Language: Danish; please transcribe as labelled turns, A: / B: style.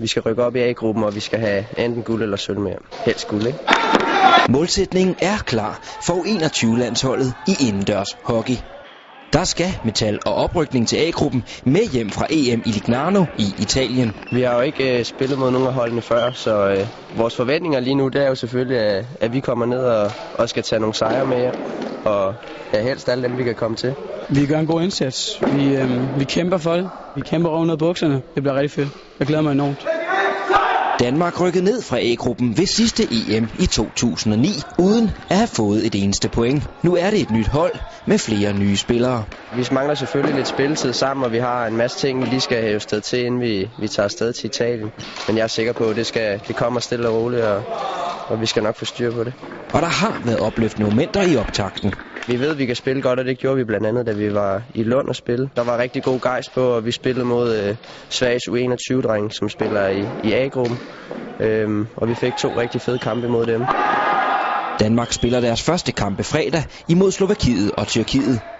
A: Vi skal rykke op i A-gruppen, og vi skal have enten guld eller sølv med. Helst guld, ikke?
B: Målsætningen er klar for U21-landsholdet i indendørs hockey. Der skal metal og oprykning til A-gruppen med hjem fra EM i Lignano i Italien.
A: Vi har jo ikke øh, spillet mod nogen af holdene før, så øh, vores forventninger lige nu, det er jo selvfølgelig, at, at vi kommer ned og, og skal tage nogle sejre med hjem. Og ja, helst alle dem, vi kan komme til.
C: Vi gør en god indsats. Vi, øh, vi kæmper for det. Vi kæmper over af bukserne. Det bliver rigtig fedt. Jeg glæder mig enormt.
B: Danmark rykkede ned fra A-gruppen ved sidste EM i 2009, uden at have fået et eneste point. Nu er det et nyt hold med flere nye spillere.
A: Vi mangler selvfølgelig lidt spilletid sammen, og vi har en masse ting, vi lige skal have sted til, inden vi, vi tager afsted til Italien. Men jeg er sikker på, at det, skal, det kommer stille og roligt, og, og vi skal nok få styr på det.
B: Og der har været opløftende momenter i optakten.
A: Vi ved, at vi kan spille godt, og det gjorde vi blandt andet, da vi var i Lund og spille. Der var rigtig god gejst på, og vi spillede mod øh, Sveriges U21-dreng, som spiller i, i A-gruppen. Øhm, og vi fik to rigtig fede kampe mod dem.
B: Danmark spiller deres første kampe fredag imod Slovakiet og Tyrkiet.